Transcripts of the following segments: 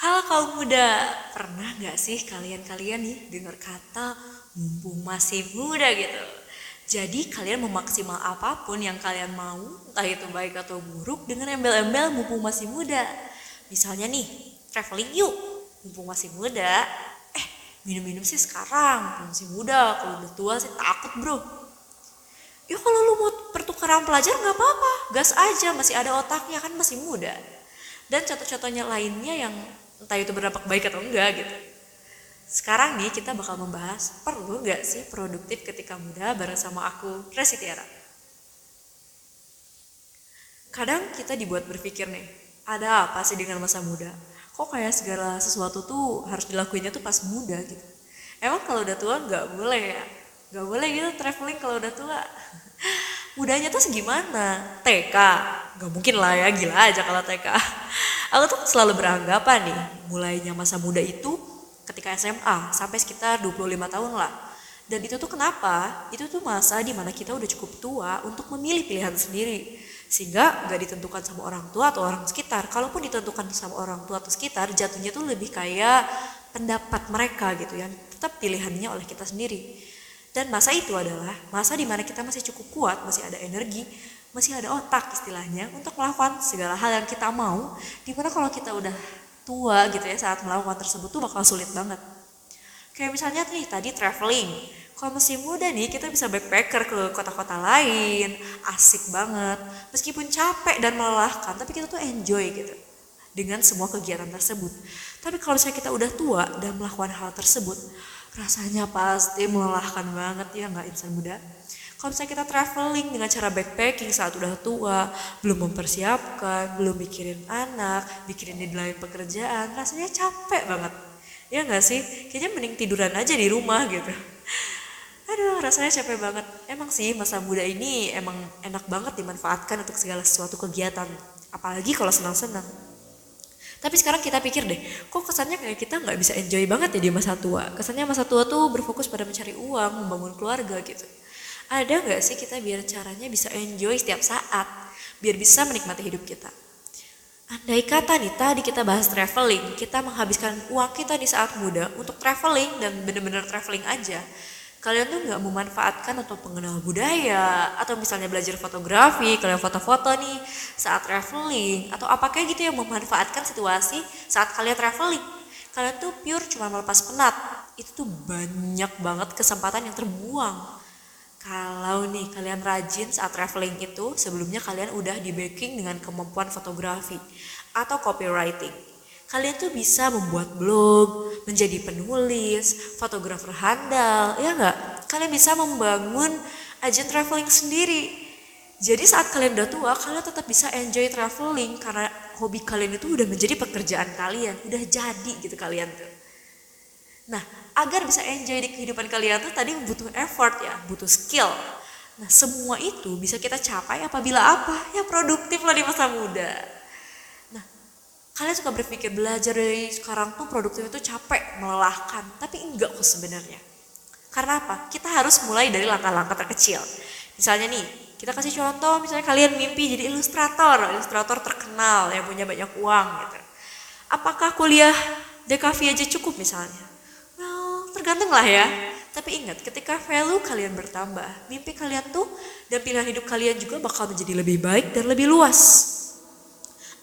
Halo kaum muda, pernah nggak sih kalian-kalian nih dengar kata mumpung masih muda gitu? Jadi kalian memaksimal apa pun yang kalian mau, entah itu baik atau buruk dengan embel-embel mumpung masih muda. Misalnya nih, traveling yuk, mumpung masih muda. Eh, minum-minum sih sekarang, mumpung masih muda. Kalau udah tua sih takut bro. Ya kalau lu mau pertukaran pelajar nggak apa-apa, gas aja, masih ada otaknya kan masih muda. Dan contoh-contohnya lainnya yang entah itu berdampak baik atau enggak gitu. Sekarang nih kita bakal membahas perlu nggak sih produktif ketika muda bareng sama aku, Resi Tiara. Kadang kita dibuat berpikir nih, ada apa sih dengan masa muda? Kok kayak segala sesuatu tuh harus dilakuinnya tuh pas muda gitu. Emang kalau udah tua nggak boleh ya? Nggak boleh gitu traveling kalau udah tua. Mudanya tuh segimana? TK? Nggak mungkin lah ya, gila aja kalau TK. Aku tuh selalu beranggapan nih, mulainya masa muda itu ketika SMA sampai sekitar 25 tahun lah. Dan itu tuh kenapa? Itu tuh masa di mana kita udah cukup tua untuk memilih pilihan sendiri. Sehingga gak ditentukan sama orang tua atau orang sekitar. Kalaupun ditentukan sama orang tua atau sekitar, jatuhnya tuh lebih kayak pendapat mereka gitu ya. Tetap pilihannya oleh kita sendiri. Dan masa itu adalah masa di mana kita masih cukup kuat, masih ada energi, masih ada otak istilahnya untuk melakukan segala hal yang kita mau. Di mana kalau kita udah tua gitu ya saat melakukan tersebut tuh bakal sulit banget. Kayak misalnya nih tadi traveling. Kalau masih muda nih kita bisa backpacker ke kota-kota lain, asik banget. Meskipun capek dan melelahkan, tapi kita tuh enjoy gitu dengan semua kegiatan tersebut. Tapi kalau misalnya kita udah tua dan melakukan hal tersebut, rasanya pasti melelahkan banget ya nggak insan muda. Kalau misalnya kita traveling dengan cara backpacking saat udah tua, belum mempersiapkan, belum mikirin anak, mikirin deadline pekerjaan, rasanya capek banget. Ya nggak sih? Kayaknya mending tiduran aja di rumah gitu. Aduh, rasanya capek banget. Emang sih masa muda ini emang enak banget dimanfaatkan untuk segala sesuatu kegiatan. Apalagi kalau senang-senang. Tapi sekarang kita pikir deh, kok kesannya kayak kita nggak bisa enjoy banget ya di masa tua. Kesannya masa tua tuh berfokus pada mencari uang, membangun keluarga gitu. Ada nggak sih kita biar caranya bisa enjoy setiap saat, biar bisa menikmati hidup kita? Andai kata nih tadi kita bahas traveling, kita menghabiskan uang kita di saat muda untuk traveling dan bener-bener traveling aja. Kalian tuh nggak memanfaatkan untuk pengenal budaya atau misalnya belajar fotografi, kalian foto-foto nih saat traveling atau apa kayak gitu yang memanfaatkan situasi saat kalian traveling. Kalian tuh pure cuma melepas penat. Itu tuh banyak banget kesempatan yang terbuang. Kalau nih kalian rajin saat traveling itu, sebelumnya kalian udah di backing dengan kemampuan fotografi atau copywriting. Kalian tuh bisa membuat blog, menjadi penulis, fotografer handal, ya nggak? Kalian bisa membangun agen traveling sendiri. Jadi saat kalian udah tua, kalian tetap bisa enjoy traveling karena hobi kalian itu udah menjadi pekerjaan kalian, udah jadi gitu kalian tuh. Nah, agar bisa enjoy di kehidupan kalian tuh tadi butuh effort ya, butuh skill. Nah, semua itu bisa kita capai apabila apa? Ya produktif lah di masa muda. Kalian suka berpikir belajar dari sekarang tuh produktif itu capek, melelahkan, tapi enggak kok sebenarnya. Karena apa? Kita harus mulai dari langkah-langkah terkecil. Misalnya nih, kita kasih contoh, misalnya kalian mimpi jadi ilustrator, ilustrator terkenal yang punya banyak uang gitu. Apakah kuliah DKV aja cukup misalnya? tergantung lah ya. Tapi ingat, ketika value kalian bertambah, mimpi kalian tuh dan pilihan hidup kalian juga bakal menjadi lebih baik dan lebih luas.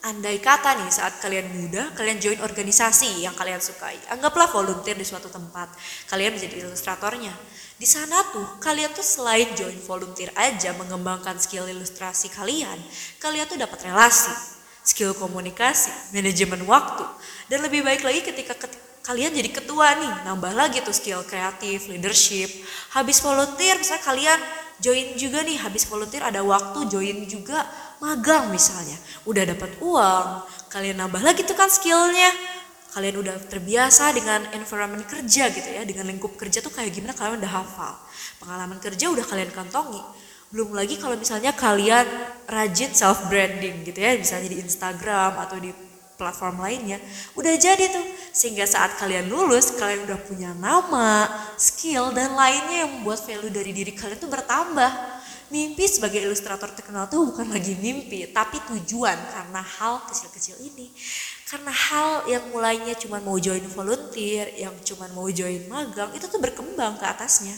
Andai kata nih saat kalian muda, kalian join organisasi yang kalian sukai. Anggaplah volunteer di suatu tempat. Kalian menjadi ilustratornya. Di sana tuh, kalian tuh selain join volunteer aja mengembangkan skill ilustrasi kalian, kalian tuh dapat relasi, skill komunikasi, manajemen waktu, dan lebih baik lagi ketika kalian jadi ketua nih, nambah lagi tuh skill kreatif, leadership. Habis volunteer, misalnya kalian join juga nih, habis volunteer ada waktu join juga magang misalnya. Udah dapat uang, kalian nambah lagi tuh kan skillnya. Kalian udah terbiasa dengan environment kerja gitu ya, dengan lingkup kerja tuh kayak gimana kalian udah hafal. Pengalaman kerja udah kalian kantongi. Belum lagi kalau misalnya kalian rajin self branding gitu ya, misalnya di Instagram atau di platform lainnya udah jadi tuh. Sehingga saat kalian lulus kalian udah punya nama skill dan lainnya yang membuat value dari diri kalian tuh bertambah. Mimpi sebagai ilustrator terkenal tuh bukan lagi mimpi tapi tujuan. Karena hal kecil-kecil ini. Karena hal yang mulainya cuma mau join volunteer yang cuma mau join magang itu tuh berkembang ke atasnya.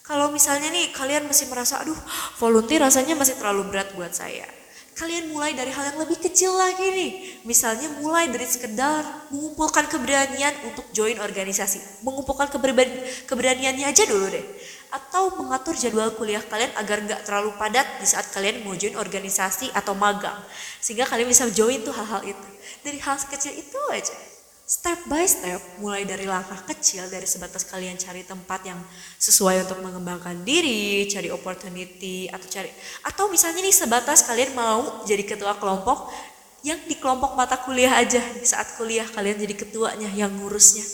Kalau misalnya nih kalian masih merasa aduh volunteer rasanya masih terlalu berat buat saya kalian mulai dari hal yang lebih kecil lagi nih. Misalnya mulai dari sekedar mengumpulkan keberanian untuk join organisasi. Mengumpulkan keberaniannya aja dulu deh. Atau mengatur jadwal kuliah kalian agar nggak terlalu padat di saat kalian mau join organisasi atau magang. Sehingga kalian bisa join tuh hal-hal itu. Dari hal kecil itu aja step by step mulai dari langkah kecil dari sebatas kalian cari tempat yang sesuai untuk mengembangkan diri cari opportunity atau cari atau misalnya nih sebatas kalian mau jadi ketua kelompok yang di kelompok mata kuliah aja di saat kuliah kalian jadi ketuanya yang ngurusnya.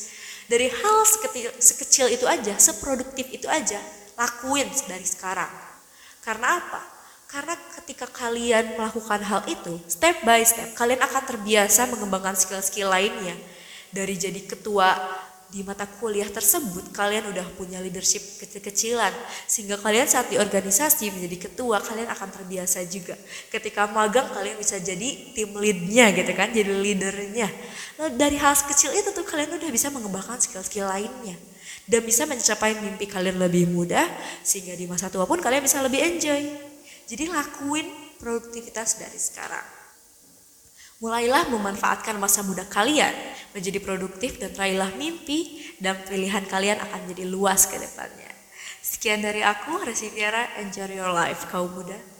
Dari hal sekecil, sekecil itu aja seproduktif itu aja lakuin dari sekarang. Karena apa? Karena ketika kalian melakukan hal itu step by step kalian akan terbiasa mengembangkan skill-skill lainnya dari jadi ketua di mata kuliah tersebut kalian udah punya leadership kecil-kecilan sehingga kalian saat di organisasi menjadi ketua kalian akan terbiasa juga. Ketika magang kalian bisa jadi tim leadnya gitu kan jadi leadernya. Nah, dari hal kecil itu tuh kalian udah bisa mengembangkan skill-skill lainnya. Dan bisa mencapai mimpi kalian lebih mudah sehingga di masa tua pun kalian bisa lebih enjoy. Jadi lakuin produktivitas dari sekarang. Mulailah memanfaatkan masa muda kalian menjadi produktif dan raihlah mimpi dan pilihan kalian akan jadi luas ke depannya. Sekian dari aku, Resi Tiara, enjoy your life kaum muda.